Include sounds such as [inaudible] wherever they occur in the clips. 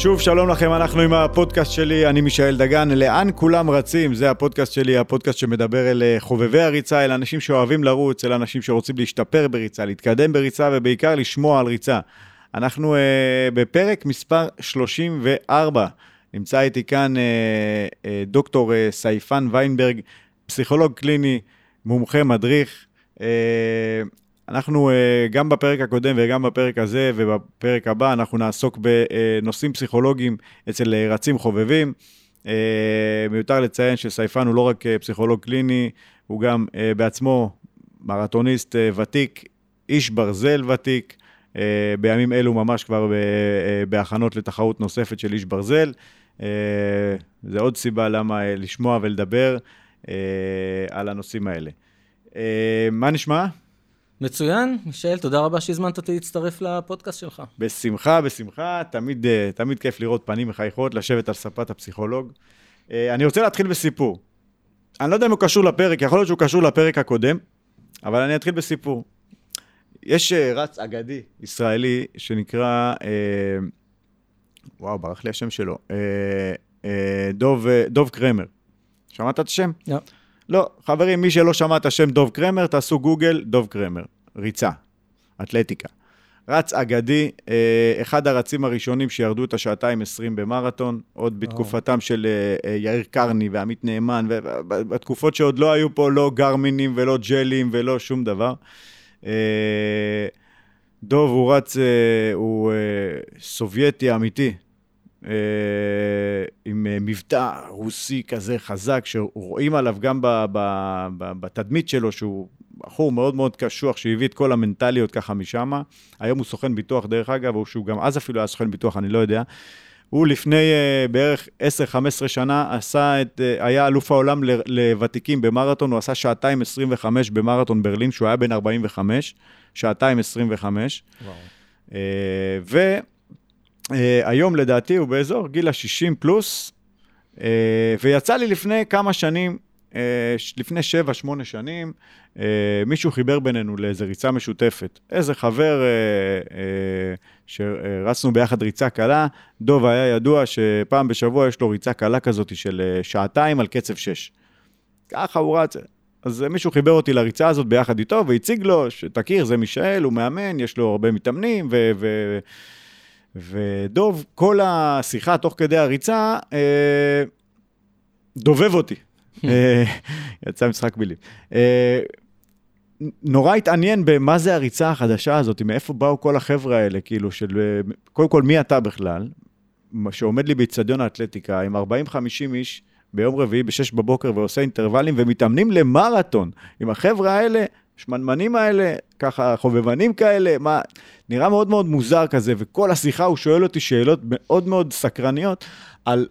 שוב, שלום לכם, אנחנו עם הפודקאסט שלי, אני מישאל דגן, לאן כולם רצים? זה הפודקאסט שלי, הפודקאסט שמדבר אל אה, חובבי הריצה, אל אנשים שאוהבים לרוץ, אל אנשים שרוצים להשתפר בריצה, להתקדם בריצה ובעיקר לשמוע על ריצה. אנחנו uh, בפרק מספר 34. נמצא איתי כאן uh, uh, דוקטור uh, סייפן ויינברג, פסיכולוג קליני, מומחה, מדריך. Uh, אנחנו uh, גם בפרק הקודם וגם בפרק הזה ובפרק הבא, אנחנו נעסוק בנושאים פסיכולוגיים אצל רצים חובבים. Uh, מיותר לציין שסייפן הוא לא רק פסיכולוג קליני, הוא גם בעצמו מרתוניסט ותיק, איש ברזל ותיק. בימים אלו ממש כבר בהכנות לתחרות נוספת של איש ברזל. זה עוד סיבה למה לשמוע ולדבר על הנושאים האלה. מה נשמע? מצוין, מישאל, תודה רבה שהזמנת אותי להצטרף לפודקאסט שלך. בשמחה, בשמחה, תמיד, אה, תמיד כיף לראות פנים מחייכות, לשבת על ספת הפסיכולוג. אה, אני רוצה להתחיל בסיפור. אני לא יודע אם הוא קשור לפרק, יכול להיות שהוא קשור לפרק הקודם, אבל אני אתחיל בסיפור. יש אה, רץ אגדי ישראלי שנקרא, אה, וואו, ברח לי השם שלו, אה, אה, דוב, דוב קרמר. שמעת את השם? לא. לא, חברים, מי שלא שמע את השם דוב קרמר, תעשו גוגל, דוב קרמר. ריצה, אתלטיקה. רץ אגדי, אה, אחד הרצים הראשונים שירדו את השעתיים 20 במרתון, עוד בתקופתם של אה, אה, יאיר קרני ועמית נאמן, ובתקופות שעוד לא היו פה לא גרמינים ולא ג'לים ולא שום דבר. דוב הוא רץ, הוא סובייטי אמיתי, עם אה, מבטא רוסי כזה חזק, שרואים עליו גם בתדמית שלו, שהוא בחור מאוד מאוד קשוח, שהביא את כל המנטליות ככה משם. היום הוא סוכן ביטוח, דרך אגב, או שהוא גם אז אפילו היה סוכן ביטוח, אני לא יודע. הוא לפני uh, בערך 10-15 שנה עשה את, היה אלוף העולם לוותיקים במרתון, הוא עשה שעתיים 25 במרתון ברלין, שהוא היה בן 45, שעתיים 25. וואו. ו... Uh, היום לדעתי הוא באזור גיל ה-60 פלוס, uh, ויצא לי לפני כמה שנים, uh, לפני 7-8 שנים, uh, מישהו חיבר בינינו לאיזו ריצה משותפת. איזה חבר uh, uh, שרצנו ביחד ריצה קלה, דוב היה ידוע שפעם בשבוע יש לו ריצה קלה כזאת של שעתיים על קצב 6. ככה הוא רץ. אז מישהו חיבר אותי לריצה הזאת ביחד איתו והציג לו, שתכיר, זה מישאל, הוא מאמן, יש לו הרבה מתאמנים, ו... ו- ודוב, כל השיחה תוך כדי הריצה, אה, דובב אותי. אה, יצא משחק מילים. אה, נורא התעניין במה זה הריצה החדשה הזאת, מאיפה באו כל החבר'ה האלה, כאילו, של... אה, קודם כל, מי אתה בכלל? שעומד לי באיצטדיון האתלטיקה עם 40-50 איש ביום רביעי ב-6 בבוקר ועושה אינטרוולים ומתאמנים למרתון. עם החבר'ה האלה, השמנמנים האלה, ככה חובבנים כאלה, מה, נראה מאוד מאוד מוזר כזה, וכל השיחה הוא שואל אותי שאלות מאוד מאוד סקרניות על,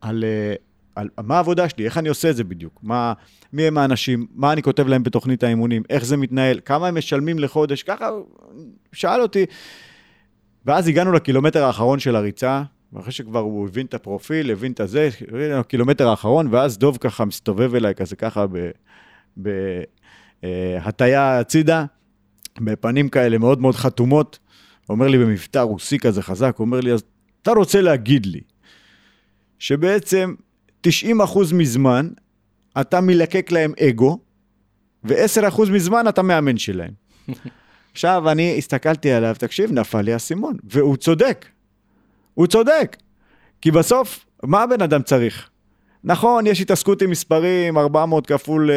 על, אה, על, על מה העבודה שלי, איך אני עושה את זה בדיוק, מה, מי הם האנשים, מה אני כותב להם בתוכנית האימונים, איך זה מתנהל, כמה הם משלמים לחודש, ככה שאל אותי. ואז הגענו לקילומטר האחרון של הריצה, ואחרי שכבר הוא הבין את הפרופיל, הבין את הזה, הקילומטר האחרון, ואז דוב ככה מסתובב אליי כזה ככה ב... ב הטיה הצידה, בפנים כאלה מאוד מאוד חתומות, אומר לי במבטא רוסי כזה חזק, אומר לי, אז אתה רוצה להגיד לי שבעצם 90% מזמן אתה מלקק להם אגו, ו-10% מזמן אתה מאמן שלהם. [laughs] עכשיו, אני הסתכלתי עליו, תקשיב, נפל לי האסימון, והוא צודק. הוא צודק. כי בסוף, מה הבן אדם צריך? נכון, יש התעסקות עם מספרים, 400 כפול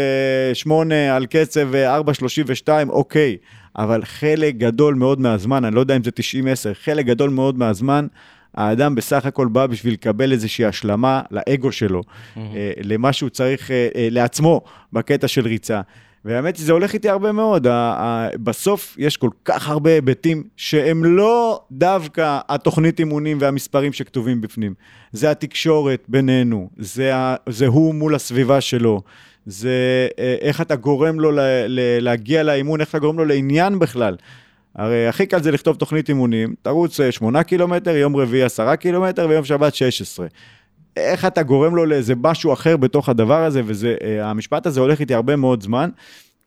8 אה, על קצב 4.32, אה, אוקיי, אבל חלק גדול מאוד מהזמן, אני לא יודע אם זה 90-10, חלק גדול מאוד מהזמן, האדם בסך הכל בא בשביל לקבל איזושהי השלמה לאגו שלו, mm-hmm. למה שהוא צריך לעצמו בקטע של ריצה. והאמת היא, זה הולך איתי הרבה מאוד. בסוף יש כל כך הרבה היבטים שהם לא דווקא התוכנית אימונים והמספרים שכתובים בפנים. זה התקשורת בינינו, זה, זה הוא מול הסביבה שלו, זה אה, איך אתה גורם לו להגיע לאימון, איך אתה גורם לו לעניין בכלל. הרי הכי קל זה לכתוב תוכנית אימונים, תרוץ 8 אה, קילומטר, יום רביעי 10 קילומטר ויום שבת 16. איך אתה גורם לו לאיזה משהו אחר בתוך הדבר הזה, והמשפט הזה הולך איתי הרבה מאוד זמן.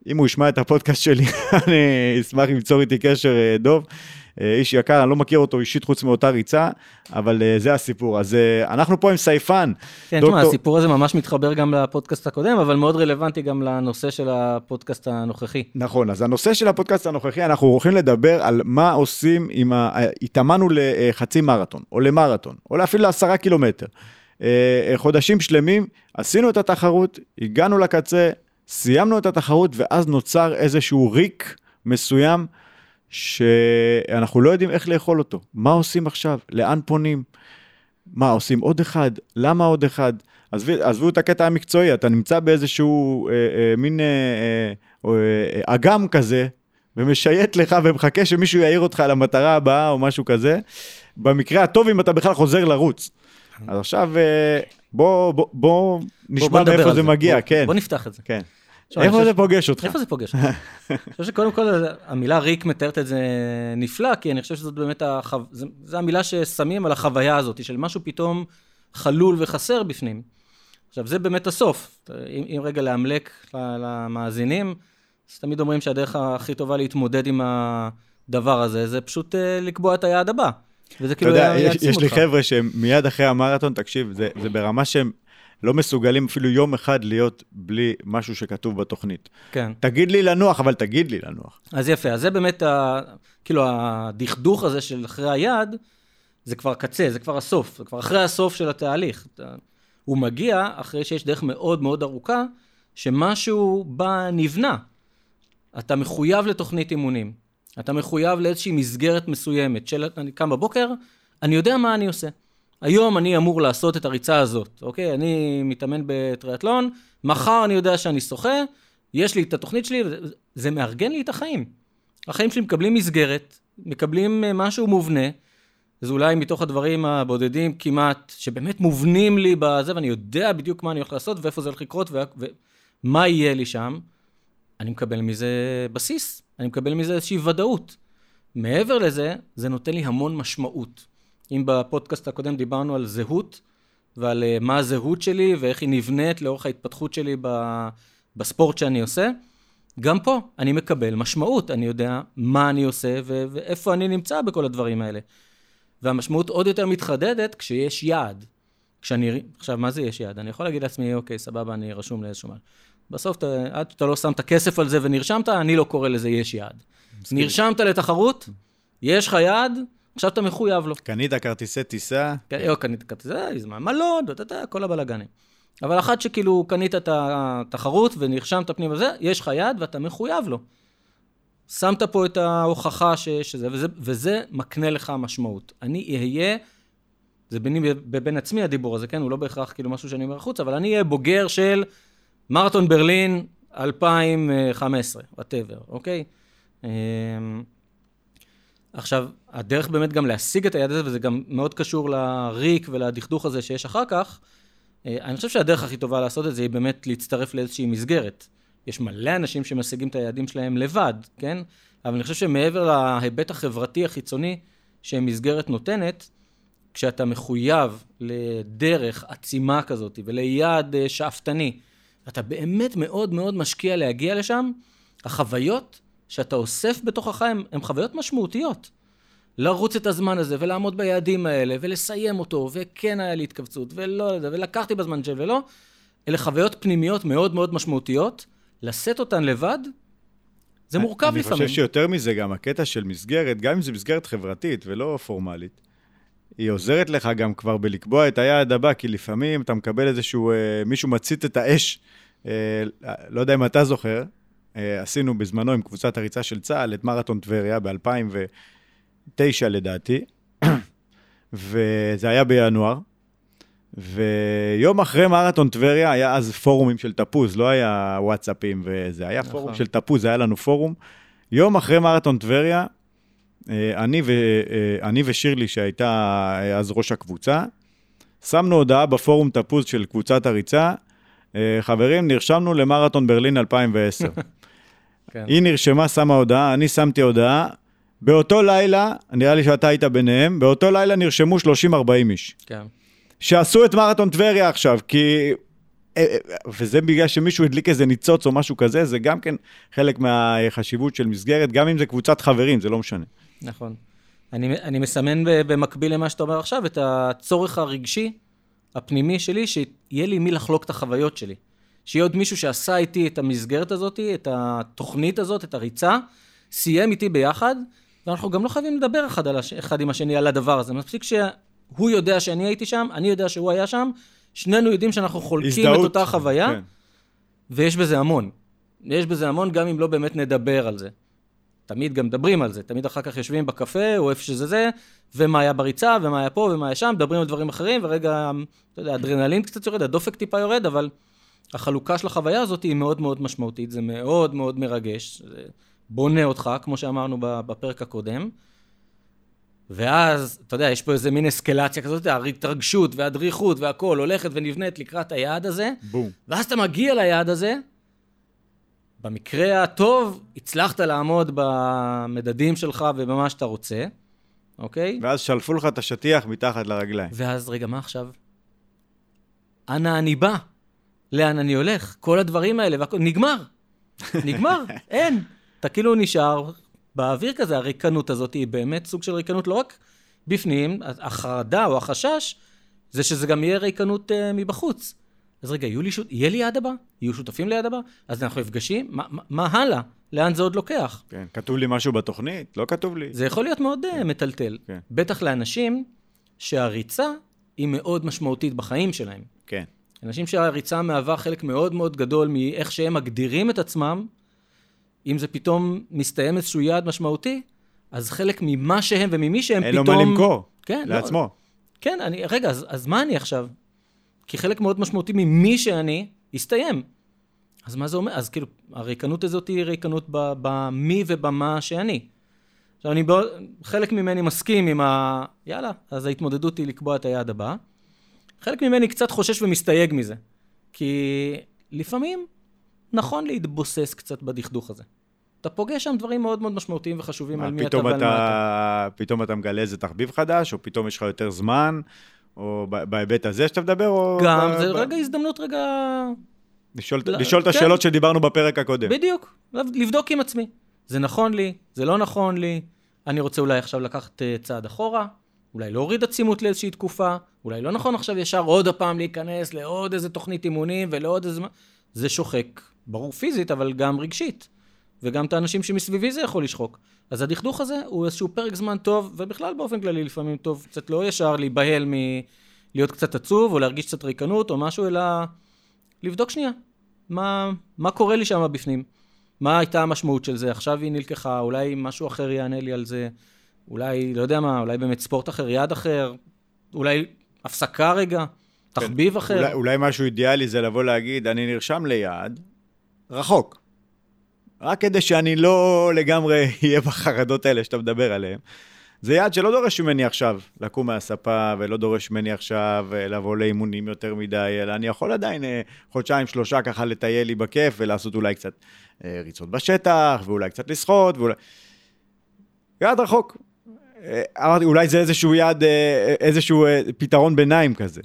אם הוא ישמע את הפודקאסט שלי, [laughs] אני אשמח ליצור איתי קשר, אה, דוב. אה, איש יקר, אני לא מכיר אותו אישית חוץ מאותה ריצה, אבל אה, זה הסיפור. אז אה, אנחנו פה עם סייפן. כן, תשמע, הסיפור הזה ממש מתחבר גם לפודקאסט הקודם, אבל מאוד רלוונטי גם לנושא של הפודקאסט הנוכחי. נכון, אז הנושא של הפודקאסט הנוכחי, אנחנו הולכים לדבר על מה עושים אם ה... התאמנו לחצי מרתון, או למרתון, או אפילו לעשרה קילומטר. חודשים שלמים, עשינו את התחרות, הגענו לקצה, סיימנו את התחרות, ואז נוצר איזשהו ריק מסוים, שאנחנו לא יודעים איך לאכול אותו. מה עושים עכשיו? לאן פונים? מה, עושים עוד אחד? למה עוד אחד? עזבו, עזבו את הקטע המקצועי, אתה נמצא באיזשהו אה, אה, מין אה, אה, אה, אגם כזה, ומשייט לך ומחכה שמישהו יעיר אותך למטרה הבאה או משהו כזה. במקרה הטוב, אם אתה בכלל חוזר לרוץ. אז עכשיו אה, בוא, בוא, בוא נשמע בוא, מאיפה זה, זה מגיע, בוא, כן. בוא נפתח את זה. כן. איפה זה פוגש אותך? איפה זה פוגש אותך? [laughs] אני חושב שקודם כל המילה ריק מתארת את זה נפלא, כי אני חושב שזאת באמת, החו... זו המילה ששמים על החוויה הזאת, של משהו פתאום חלול וחסר בפנים. עכשיו, זה באמת הסוף. אם, אם רגע לאמלק למאזינים, אז תמיד אומרים שהדרך הכי טובה להתמודד עם הדבר הזה, זה פשוט אה, לקבוע את היעד הבא. וזה כאילו יעצים אותך. יש לי חבר'ה שהם מיד אחרי המרתון, תקשיב, זה, זה ברמה שהם לא מסוגלים אפילו יום אחד להיות בלי משהו שכתוב בתוכנית. כן. תגיד לי לנוח, אבל תגיד לי לנוח. אז יפה, אז זה באמת, ה, כאילו, הדכדוך הזה של אחרי היד, זה כבר קצה, זה כבר הסוף, זה כבר אחרי הסוף של התהליך. הוא מגיע אחרי שיש דרך מאוד מאוד ארוכה, שמשהו בה נבנה. אתה מחויב לתוכנית אימונים. אתה מחויב לאיזושהי מסגרת מסוימת של אני קם בבוקר, אני יודע מה אני עושה. היום אני אמור לעשות את הריצה הזאת, אוקיי? אני מתאמן בטריאטלון, מחר אני יודע שאני שוחה, יש לי את התוכנית שלי, זה מארגן לי את החיים. החיים שלי מקבלים מסגרת, מקבלים אה, משהו מובנה, זה אולי מתוך הדברים הבודדים כמעט, שבאמת מובנים לי בזה, ואני יודע בדיוק מה אני הולך לעשות, ואיפה זה הולך לקרות, ומה יהיה לי שם. אני מקבל מזה בסיס, אני מקבל מזה איזושהי ודאות. מעבר לזה, זה נותן לי המון משמעות. אם בפודקאסט הקודם דיברנו על זהות, ועל אה, מה הזהות שלי ואיך היא נבנית לאורך ההתפתחות שלי בספורט שאני עושה, גם פה אני מקבל משמעות, אני יודע מה אני עושה ו- ואיפה אני נמצא בכל הדברים האלה. והמשמעות עוד יותר מתחדדת כשיש יעד. כשאני, עכשיו, מה זה יש יעד? אני יכול להגיד לעצמי, אוקיי, סבבה, אני רשום לאיזשהו משהו. בסוף, אתה, עד שאתה לא שם את הכסף על זה ונרשמת, אני לא קורא לזה יש יעד. נרשמת לתחרות, יש לך יעד, עכשיו אתה מחויב לו. קנית כרטיסי טיסה? כן, או קנית כרטיסי, זמן מלון, כל הבלאגנים. אבל אחת שכאילו קנית את התחרות ונרשמת פנימה וזה, יש לך יד ואתה מחויב לו. שמת פה את ההוכחה שזה, וזה, וזה מקנה לך משמעות. אני אהיה, זה ביני ובין עצמי הדיבור הזה, כן? הוא לא בהכרח כאילו משהו שאני אומר החוץ, אבל אני אהיה בוגר של מרתון ברלין 2015, whatever, אוקיי? אמ, עכשיו, הדרך באמת גם להשיג את היעד הזה, וזה גם מאוד קשור לריק ולדכדוך הזה שיש אחר כך, אה, אני חושב שהדרך הכי טובה לעשות את זה היא באמת להצטרף לאיזושהי מסגרת. יש מלא אנשים שמשיגים את היעדים שלהם לבד, כן? אבל אני חושב שמעבר להיבט החברתי החיצוני שמסגרת נותנת, כשאתה מחויב לדרך עצימה כזאת וליעד אה, שאפתני, אתה באמת מאוד מאוד משקיע להגיע לשם, החוויות שאתה אוסף בתוכך הן חוויות משמעותיות. לרוץ את הזמן הזה, ולעמוד ביעדים האלה, ולסיים אותו, וכן היה לי התכווצות, ולא, ולקחתי בזמן של ולא, אלה חוויות פנימיות מאוד מאוד משמעותיות, לשאת אותן לבד, זה מורכב אני לפעמים. אני חושב שיותר מזה, גם הקטע של מסגרת, גם אם זו מסגרת חברתית ולא פורמלית, היא עוזרת לך גם כבר בלקבוע את היעד הבא, כי לפעמים אתה מקבל איזשהו, אה, מישהו מצית את האש, אה, לא יודע אם אתה זוכר, אה, עשינו בזמנו עם קבוצת הריצה של צה"ל את מרתון טבריה ב-2009 לדעתי, [clears throat] וזה היה בינואר. ויום אחרי מרתון טבריה היה אז פורומים של תפוז, לא היה וואטסאפים וזה, היה נכון. פורום של תפוז, היה לנו פורום. יום אחרי מרתון טבריה, אני, ו, אה, אני ושירלי, שהייתה אז ראש הקבוצה, שמנו הודעה בפורום תפוז של קבוצת הריצה, חברים, נרשמנו למרתון ברלין 2010. [laughs] כן. היא נרשמה, שמה הודעה, אני שמתי הודעה. באותו לילה, נראה לי שאתה היית ביניהם, באותו לילה נרשמו 30-40 איש. כן. שעשו את מרתון טבריה עכשיו, כי... אה, אה, וזה בגלל שמישהו הדליק איזה ניצוץ או משהו כזה, זה גם כן חלק מהחשיבות של מסגרת, גם אם זה קבוצת חברים, זה לא משנה. נכון. אני, אני מסמן במקביל למה שאתה אומר עכשיו, את הצורך הרגשי הפנימי שלי, שיהיה לי מי לחלוק את החוויות שלי. שיהיה עוד מישהו שעשה איתי את המסגרת הזאת, את התוכנית הזאת, את הריצה, סיים איתי ביחד, ואנחנו גם לא חייבים לדבר אחד, על הש... אחד עם השני על הדבר הזה. מספיק שהוא יודע שאני הייתי שם, אני יודע שהוא היה שם, שנינו יודעים שאנחנו חולקים הזדהות. את אותה חוויה, כן. ויש בזה המון. יש בזה המון, גם אם לא באמת נדבר על זה. תמיד גם מדברים על זה, תמיד אחר כך יושבים בקפה, או איפה שזה זה, ומה היה בריצה, ומה היה פה, ומה היה שם, מדברים על דברים אחרים, ורגע, אתה יודע, אדרנלין קצת יורד, הדופק טיפה יורד, אבל החלוקה של החוויה הזאת היא מאוד מאוד משמעותית, זה מאוד מאוד מרגש, זה בונה אותך, כמו שאמרנו בפרק הקודם. ואז, אתה יודע, יש פה איזה מין אסקלציה כזאת, ההתרגשות והדריכות והכול הולכת ונבנית לקראת היעד הזה, בום. ואז אתה מגיע ליעד הזה, במקרה הטוב, הצלחת לעמוד במדדים שלך ובמה שאתה רוצה, אוקיי? ואז שלפו לך את השטיח מתחת לרגליים. ואז, רגע, מה עכשיו? אנה אני בא? לאן אני הולך? כל הדברים האלה, והכל, נגמר. [laughs] נגמר, אין. אתה כאילו נשאר באוויר כזה, הריקנות הזאת היא באמת סוג של ריקנות לא רק בפנים, החרדה או החשש, זה שזה גם יהיה ריקנות uh, מבחוץ. אז רגע, יהיו לי שות... יהיה לי יד הבא? יהיו שותפים ליד הבא? אז אנחנו נפגשים? מה, מה, הלאה? לאן זה עוד לוקח? כן. כתוב לי משהו בתוכנית? לא כתוב לי. זה יכול להיות מאוד uh, מטלטל. כן. בטח לאנשים שהריצה היא מאוד משמעותית בחיים שלהם. כן. אנשים שהריצה מהווה חלק מאוד מאוד גדול מאיך שהם מגדירים את עצמם, אם זה פתאום מסתיים איזשהו יעד משמעותי, אז חלק ממה שהם וממי שהם אין פתאום... לו מה למכור. כן, לא, לעצמו. כן, אני, רגע, אז, אז מה אני עכשיו? כי חלק מאוד משמעותי ממי שאני, הסתיים. אז מה זה אומר? אז כאילו, הריקנות הזאת היא ריקנות במי ובמה שאני. עכשיו, אני בעוד, חלק ממני מסכים עם ה... יאללה, אז ההתמודדות היא לקבוע את היעד הבא. חלק ממני קצת חושש ומסתייג מזה. כי לפעמים נכון להתבוסס קצת בדכדוך הזה. אתה פוגש שם דברים מאוד מאוד משמעותיים וחשובים מה, על מי אתה ועל מה. אתה, פתאום אתה מגלה איזה תחביב חדש, או פתאום יש לך יותר זמן, או בהיבט הזה שאתה מדבר, או... גם, ב- זה ב- רגע הזדמנות רגע לשאול, לא, לשאול את כן. השאלות שדיברנו בפרק הקודם. בדיוק, לבדוק עם עצמי. זה נכון לי, זה לא נכון לי, אני רוצה אולי עכשיו לקחת אה, צעד אחורה, אולי להוריד עצימות לאיזושהי תקופה, אולי לא נכון עכשיו ישר עוד הפעם להיכנס לעוד איזה תוכנית אימונים ולעוד איזה... זה שוחק, ברור פיזית, אבל גם רגשית. וגם את האנשים שמסביבי זה יכול לשחוק. אז הדכדוך הזה הוא איזשהו פרק זמן טוב, ובכלל באופן כללי לפעמים טוב קצת לא ישר להיבהל מלהיות קצת עצוב, או להרגיש קצת ריקנות או משהו, אלא לבדוק שנייה. מה, מה קורה לי שם בפנים? מה הייתה המשמעות של זה? עכשיו היא נלקחה, אולי משהו אחר יענה לי על זה, אולי, לא יודע מה, אולי באמת ספורט אחר, יד אחר, אולי הפסקה רגע, תחביב אחר. אולי, אולי משהו אידיאלי זה לבוא להגיד, אני נרשם ליעד, רחוק. רק כדי שאני לא לגמרי [laughs] אהיה בחרדות האלה שאתה מדבר עליהן. זה יעד שלא דורש ממני עכשיו לקום מהספה, ולא דורש ממני עכשיו אה, לבוא לאימונים יותר מדי, אלא אני יכול עדיין אה, חודשיים, שלושה ככה לטייל לי בכיף, ולעשות אולי קצת אה, ריצות בשטח, ואולי קצת לשחות, ואולי... יעד רחוק. אמרתי, אולי זה איזשהו יעד, איזשהו פתרון ביניים כזה.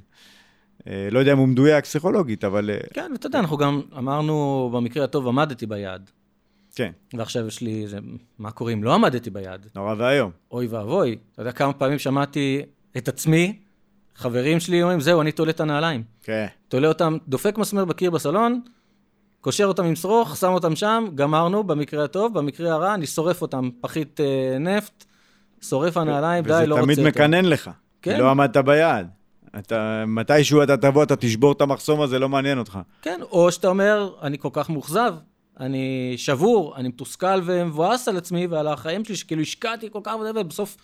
לא יודע אם הוא מדויק פסיכולוגית, אבל כן, ואתה יודע, אנחנו גם אמרנו, במקרה הטוב עמדתי ביעד. כן, ועכשיו יש לי, זה, מה קורה אם לא עמדתי ביעד? נורא ואיום. אוי ואבוי. אתה יודע כמה פעמים שמעתי את עצמי, חברים שלי אומרים, זהו, אני תולה את הנעליים. כן. תולה אותם, דופק מסמר בקיר בסלון, קושר אותם עם שרוך, שם אותם שם, גמרנו, במקרה הטוב, במקרה הרע, אני שורף אותם, פחית אה, נפט, שורף הנעליים, די, לא רוצה וזה תמיד יותר. מקנן לך. כן. לא עמדת ביעד. אתה, מתישהו אתה תבוא, אתה תשבור את המחסום הזה, לא מעניין אותך. כן, או שאתה אומר, אני כל כך מאוכזב, אני שבור, אני מתוסכל ומבואס על עצמי ועל החיים שלי, שכאילו השקעתי כל כך הרבה, ובסוף,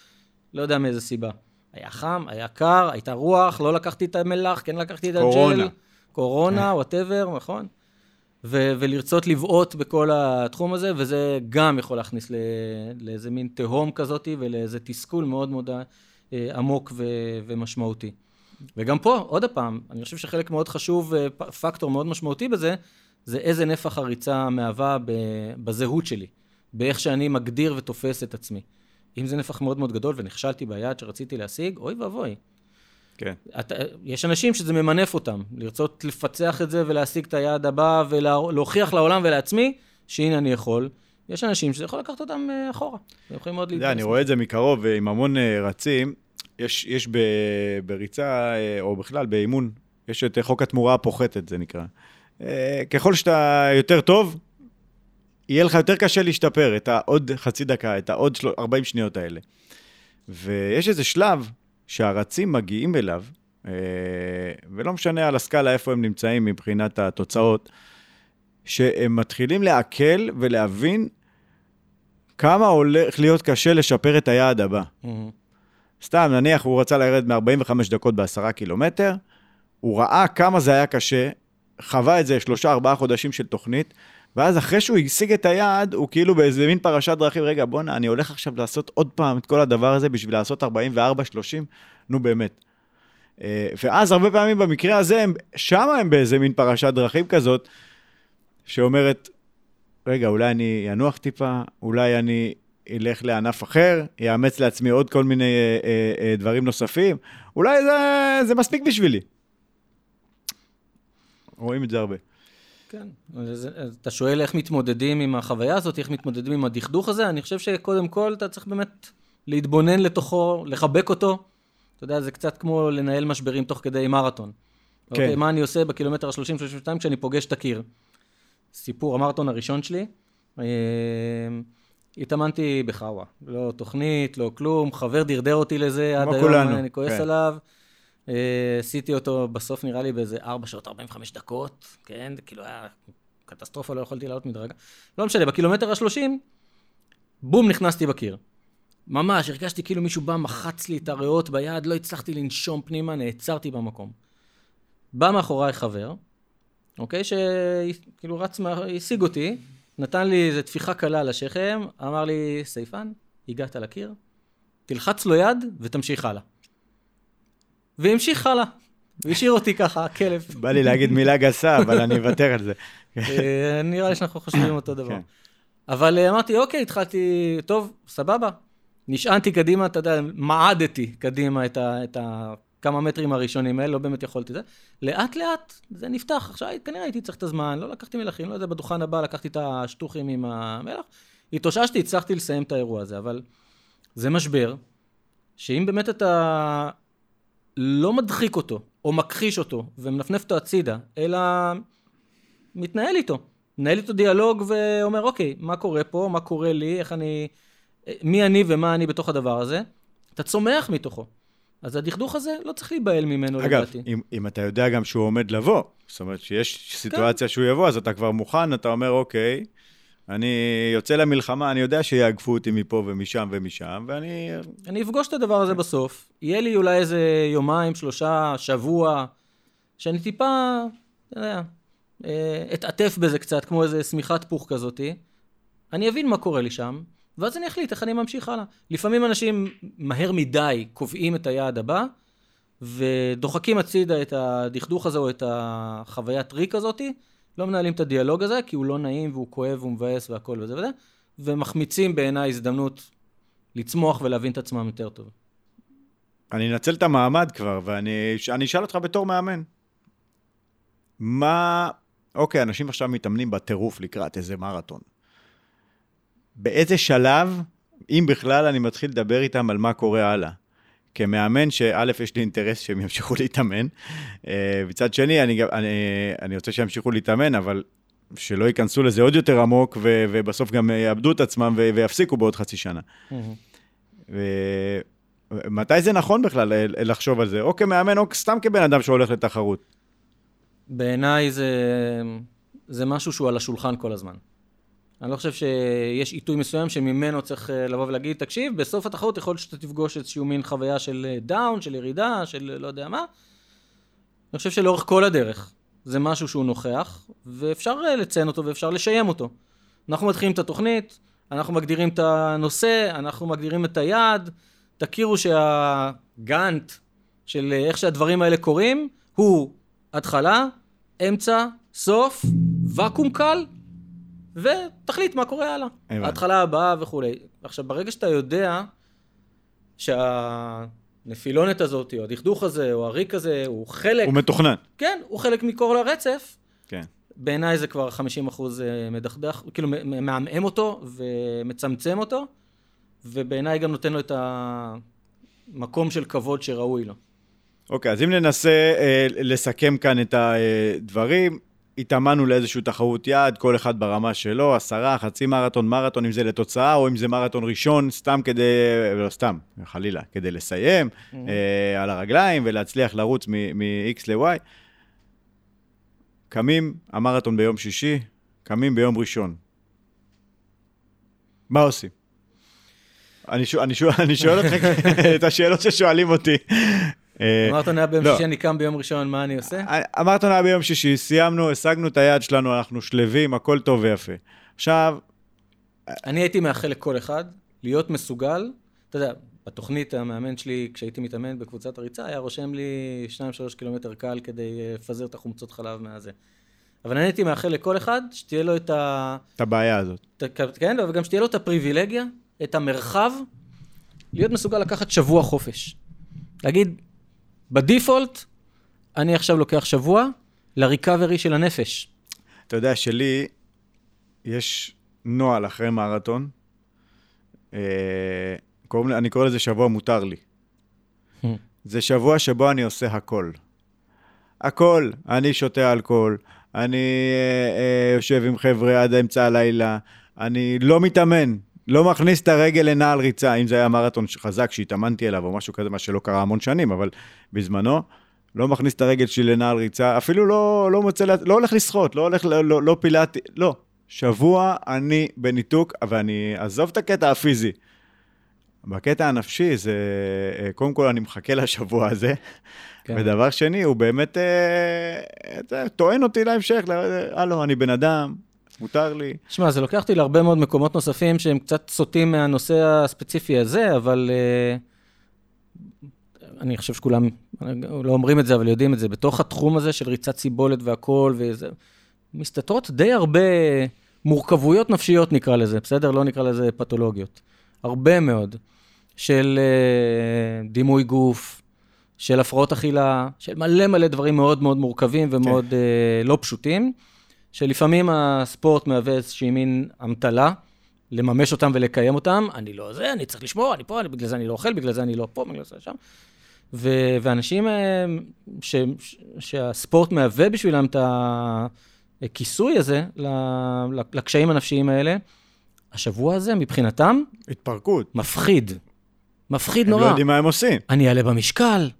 לא יודע מאיזה סיבה. היה חם, היה קר, הייתה רוח, לא לקחתי את המלח, כן לקחתי את הג'ל. קורונה. קורונה, וואטאבר, נכון? ו- ולרצות לבעוט בכל התחום הזה, וזה גם יכול להכניס ל- לאיזה מין תהום כזאת ולאיזה תסכול מאוד מאוד אה, עמוק ו- ומשמעותי. וגם פה, עוד פעם, אני חושב שחלק מאוד חשוב, אה, פקטור מאוד משמעותי בזה, זה איזה נפח הריצה מהווה בזהות שלי, באיך שאני מגדיר ותופס את עצמי. אם זה נפח מאוד מאוד גדול ונכשלתי ביעד שרציתי להשיג, אוי ואבוי. כן. אתה, יש אנשים שזה ממנף אותם, לרצות לפצח את זה ולהשיג את היעד הבא ולהוכיח לעולם ולעצמי שהנה אני יכול. יש אנשים שזה יכול לקחת אותם אה, אחורה. הם יכולים מאוד להתפרס. אני רואה את זה מקרוב עם המון אה, רצים. יש, יש ב, בריצה, אה, או בכלל באימון, יש את אה, חוק התמורה הפוחתת, זה נקרא. אה, ככל שאתה יותר טוב, יהיה לך יותר קשה להשתפר, את העוד חצי דקה, את העוד של- 40 שניות האלה. ויש איזה שלב שהרצים מגיעים אליו, אה, ולא משנה על הסקאלה איפה הם נמצאים מבחינת התוצאות, שהם מתחילים לעכל ולהבין כמה הולך להיות קשה לשפר את היעד הבא. מהמם. סתם, נניח הוא רצה לרדת מ-45 דקות בעשרה קילומטר, הוא ראה כמה זה היה קשה, חווה את זה שלושה, ארבעה חודשים של תוכנית, ואז אחרי שהוא השיג את היעד, הוא כאילו באיזה מין פרשת דרכים, רגע, בואנה, אני הולך עכשיו לעשות עוד פעם את כל הדבר הזה בשביל לעשות 44-30, נו באמת. אה, ואז הרבה פעמים במקרה הזה, שמה הם באיזה מין פרשת דרכים כזאת, שאומרת, רגע, אולי אני אנוח טיפה, אולי אני אלך לענף אחר, יאמץ לעצמי עוד כל מיני אה, אה, דברים נוספים, אולי זה, זה מספיק בשבילי. רואים את זה הרבה. כן. אז, אז אתה שואל איך מתמודדים עם החוויה הזאת, איך מתמודדים עם הדכדוך הזה? אני חושב שקודם כל אתה צריך באמת להתבונן לתוכו, לחבק אותו. אתה יודע, זה קצת כמו לנהל משברים תוך כדי מרתון. כן. אוקיי, מה אני עושה בקילומטר ה-30-32 כשאני פוגש את הקיר? סיפור המרתון הראשון שלי, אה, התאמנתי בחאווה. לא תוכנית, לא כלום, חבר דרדר אותי לזה עד היום, כולנו, אני כועס כן. עליו. אה, עשיתי אותו בסוף נראה לי באיזה 4 שעות 45 דקות, כן? כאילו היה קטסטרופה, לא יכולתי לעלות מדרגה. לא משנה, בקילומטר ה-30, בום, נכנסתי בקיר. ממש, הרגשתי כאילו מישהו בא, מחץ לי את הריאות ביד, לא הצלחתי לנשום פנימה, נעצרתי במקום. בא מאחוריי חבר, אוקיי? שכאילו רץ, השיג אותי, נתן לי איזו טפיחה קלה על השכם, אמר לי, סייפן, הגעת לקיר, תלחץ לו יד ותמשיך הלאה. והמשיך הלאה. והשאיר אותי ככה, הכלב. בא לי להגיד מילה גסה, אבל אני אוותר על זה. אה, נראה לי שאנחנו חושבים אותו דבר. כן. אבל אה, אמרתי, אוקיי, התחלתי, טוב, סבבה. נשענתי קדימה, אתה יודע, מעדתי קדימה את, ה, את ה, כמה מטרים הראשונים האלה, לא באמת יכולתי זה. לאט לאט זה נפתח. עכשיו, כנראה הייתי צריך את הזמן, לא לקחתי מלחים, לא יודע, בדוכן הבא לקחתי את השטוחים עם המלח. התאוששתי, הצלחתי לסיים את האירוע הזה, אבל זה משבר, שאם באמת אתה לא מדחיק אותו, או מכחיש אותו, ומנפנף אותו הצידה, אלא מתנהל איתו. מנהל איתו דיאלוג ואומר, אוקיי, מה קורה פה, מה קורה לי, איך אני, מי אני ומה אני בתוך הדבר הזה, אתה צומח מתוכו. אז הדכדוך הזה, לא צריך להיבהל ממנו, אגב, לדעתי. אם, אם אתה יודע גם שהוא עומד לבוא, זאת אומרת שיש סיטואציה שהוא יבוא, אז אתה כבר מוכן, אתה אומר, אוקיי, אני יוצא למלחמה, אני יודע שיאגפו אותי מפה ומשם ומשם, ואני... אני אפגוש את הדבר הזה בסוף, יהיה לי אולי איזה יומיים, שלושה, שבוע, שאני טיפה, אתה יודע, אה, אתעטף בזה קצת, כמו איזה שמיכת פוך כזאתי. אני אבין מה קורה לי שם, ואז אני אחליט איך אני ממשיך הלאה. לפעמים אנשים מהר מדי קובעים את היעד הבא, ודוחקים הצידה את הדכדוך הזה או את החוויית ריק הזאתי, לא מנהלים את הדיאלוג הזה, כי הוא לא נעים והוא כואב והוא מבאס והכל וזה וזה, ומחמיצים בעיניי הזדמנות לצמוח ולהבין את עצמם יותר טוב. אני אנצל את המעמד כבר, ואני אני אשאל אותך בתור מאמן. מה... אוקיי, אנשים עכשיו מתאמנים בטירוף לקראת איזה מרתון. באיזה שלב, אם בכלל, אני מתחיל לדבר איתם על מה קורה הלאה? כמאמן, שא', יש לי אינטרס שהם ימשיכו להתאמן. אה, מצד שני, אני, אני, אני רוצה שימשיכו להתאמן, אבל שלא ייכנסו לזה עוד יותר עמוק, ו, ובסוף גם יאבדו את עצמם ו, ויפסיקו בעוד חצי שנה. ומתי זה נכון בכלל ל- לחשוב על זה? או כמאמן, או סתם כבן אדם שהולך לתחרות. בעיניי זה, זה משהו שהוא על השולחן כל הזמן. אני לא חושב שיש עיתוי מסוים שממנו צריך אה, לבוא ולהגיד, תקשיב, בסוף התחרות יכול להיות שאתה תפגוש איזשהו מין חוויה של אה, דאון, של ירידה, של אה, לא יודע מה. אני חושב שלאורך כל הדרך זה משהו שהוא נוכח, ואפשר אה, לציין אותו ואפשר לשיים אותו. אנחנו מתחילים את התוכנית, אנחנו מגדירים את הנושא, אנחנו מגדירים את היעד, תכירו שהגאנט של אה, איך שהדברים האלה קורים, הוא התחלה, אמצע, סוף, ואקום קל, ותחליט מה קורה הלאה. ההתחלה הבאה וכולי. עכשיו, ברגע שאתה יודע שהנפילונת הזאת, או הדכדוך הזה, או הריק הזה, הוא חלק, הוא מתוכנן. כן, הוא חלק מכל הרצף, כן. בעיניי זה כבר 50 אחוז אה, מדכדך, כאילו מעמעם אותו ומצמצם אותו, ובעיניי גם נותן לו את המקום של כבוד שראוי לו. אוקיי, אז אם ננסה אה, לסכם כאן את הדברים, התאמנו לאיזושהי תחרות יעד, כל אחד ברמה שלו, עשרה, חצי מרתון, מרתון, אם זה לתוצאה, או אם זה מרתון ראשון, סתם כדי, לא סתם, חלילה, כדי לסיים mm-hmm. אה, על הרגליים ולהצליח לרוץ מ-X ל-Y. קמים, המרתון ביום שישי, קמים ביום ראשון. מה עושים? אני, שואל, אני, שואל, אני שואל אותך [laughs] את השאלות ששואלים אותי. המרתון היה ביום לא. שישי, אני קם ביום ראשון, מה אני עושה? המרתון היה ביום שישי, סיימנו, השגנו את היעד שלנו, אנחנו שלווים, הכל טוב ויפה. עכשיו... אני הייתי מאחל לכל אחד להיות מסוגל, אתה יודע, בתוכנית המאמן שלי, כשהייתי מתאמן בקבוצת הריצה, היה רושם לי 2-3 קילומטר קל כדי אה, לפזר את החומצות חלב מהזה. אבל אני הייתי מאחל לכל אחד שתהיה לו את ה... את הבעיה הזאת. כן, וגם שתהיה לו את הפריבילגיה, את המרחב, להיות מסוגל לקחת שבוע חופש. להגיד, בדיפולט, אני עכשיו לוקח שבוע לריקאברי של הנפש. אתה יודע, שלי יש נוהל אחרי מרתון, אה, קוראים, אני קורא לזה שבוע מותר לי. Hmm. זה שבוע שבו אני עושה הכל. הכל. אני שותה אלכוהול, אני אה, אה, יושב עם חבר'ה עד אמצע הלילה, אני לא מתאמן, לא מכניס את הרגל לנעל ריצה, אם זה היה מרתון חזק שהתאמנתי אליו או משהו כזה, מה שלא קרה המון שנים, אבל בזמנו, לא מכניס את הרגל שלי לנעל ריצה, אפילו לא, לא מוצא, לא הולך לשחות, לא הולך, לא, לא, לא פילאטי, לא. שבוע אני בניתוק, ואני אעזוב את הקטע הפיזי. בקטע הנפשי זה, אה, קודם כל אני מחכה לשבוע הזה, כן. ודבר שני, הוא באמת אה, טוען אותי להמשך, הלו, אני בן אדם, מותר לי. שמע, זה לוקח אותי להרבה מאוד מקומות נוספים שהם קצת סוטים מהנושא הספציפי הזה, אבל uh, אני חושב שכולם לא אומרים את זה, אבל יודעים את זה. בתוך התחום הזה של ריצת סיבולת והכול, וזה, מסתתרות די הרבה מורכבויות נפשיות, נקרא לזה, בסדר? לא נקרא לזה פתולוגיות. הרבה מאוד. של uh, דימוי גוף, של הפרעות אכילה, של מלא מלא דברים מאוד מאוד מורכבים ומאוד כן. uh, לא פשוטים. שלפעמים הספורט מהווה איזושהי מין אמתלה, לממש אותם ולקיים אותם. אני לא זה, אני צריך לשמור, אני פה, אני, בגלל זה אני לא אוכל, בגלל זה אני לא פה, בגלל זה שם. ו- ואנשים אה, ש- ש- שהספורט מהווה בשבילם את הכיסוי הזה לקשיים הנפשיים האלה, השבוע הזה מבחינתם... התפרקות. מפחיד. מפחיד הם נורא. הם לא יודעים מה הם עושים. אני אעלה במשקל,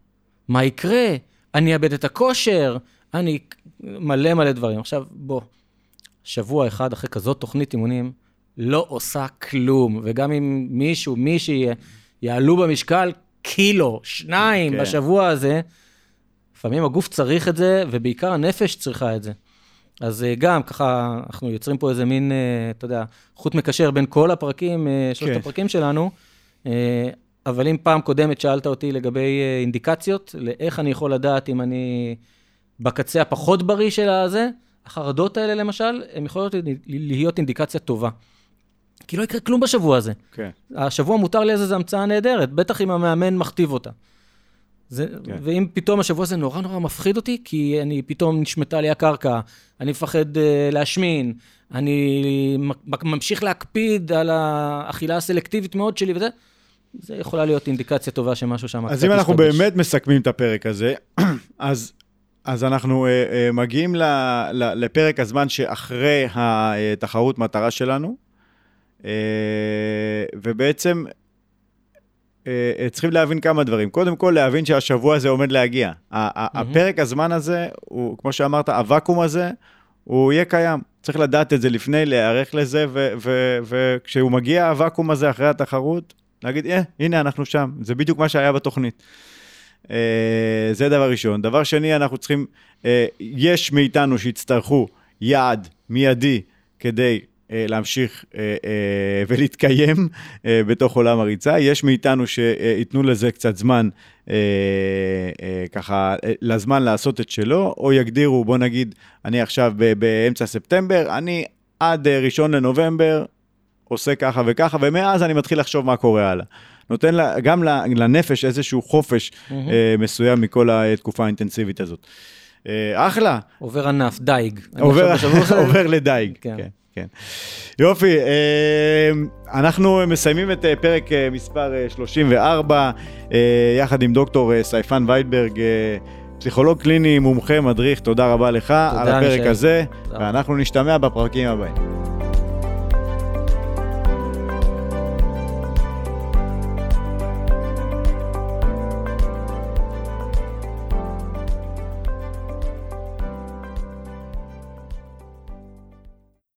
מה יקרה? אני אאבד את הכושר, אני מלא מלא דברים. עכשיו, בוא, שבוע אחד אחרי כזאת תוכנית אימונים, לא עושה כלום. וגם אם מישהו, מישהי יעלו במשקל קילו, שניים כן. בשבוע הזה, לפעמים הגוף צריך את זה, ובעיקר הנפש צריכה את זה. אז אה, גם ככה, אנחנו יוצרים פה איזה מין, אה, אתה יודע, חוט מקשר בין כל הפרקים, אה, שלושת כן. הפרקים שלנו. אבל אם פעם קודמת שאלת אותי לגבי אינדיקציות, לאיך אני יכול לדעת אם אני בקצה הפחות בריא של הזה, החרדות האלה למשל, הן יכולות להיות אינדיקציה טובה. כי לא יקרה כלום בשבוע הזה. כן. השבוע מותר לי איזה המצאה נהדרת, בטח אם המאמן מכתיב אותה. זה, כן. ואם פתאום השבוע הזה נורא נורא מפחיד אותי, כי אני פתאום נשמטה לי הקרקע, אני מפחד uh, להשמין, אני ממשיך להקפיד על האכילה הסלקטיבית מאוד שלי וזה, זה יכולה להיות אינדיקציה טובה שמשהו שם אז אם אנחנו. באמת מסכמים את הפרק הזה, [clears throat] אז אז אנחנו uh, uh, מגיעים ל, ל, לפרק הזמן שאחרי התחרות מטרה שלנו, uh, ובעצם uh, צריכים להבין כמה דברים. קודם כל, להבין שהשבוע הזה עומד להגיע. Mm-hmm. הפרק הזמן הזה, הוא, כמו שאמרת, הוואקום הזה, הוא יהיה קיים. צריך לדעת את זה לפני, להיערך לזה, וכשהוא מגיע, הוואקום הזה אחרי התחרות, להגיד, אה, הנה, אנחנו שם. זה בדיוק מה שהיה בתוכנית. אה, זה דבר ראשון. דבר שני, אנחנו צריכים, אה, יש מאיתנו שיצטרכו יעד מיידי כדי אה, להמשיך ולהתקיים בתוך עולם הריצה. יש מאיתנו שייתנו לזה קצת זמן, ככה, לזמן לעשות את שלו, או יגדירו, בוא נגיד, אני עכשיו באמצע ספטמבר, אני עד ראשון לנובמבר עושה ככה וככה, ומאז אני מתחיל לחשוב מה קורה הלאה. נותן לה, גם לנפש איזשהו חופש mm-hmm. אה, מסוים מכל התקופה האינטנסיבית הזאת. אה, אחלה. עובר ענף, דייג. [laughs] עובר, עובר לדייג, כן. כן, כן. יופי, אה, אנחנו מסיימים את אה, פרק אה, מספר אה, 34, אה, יחד עם דוקטור סייפן ויידברג, פסיכולוג קליני, מומחה, מדריך, תודה רבה לך על הפרק מישל. הזה, תודה. ואנחנו נשתמע בפרקים הבאים.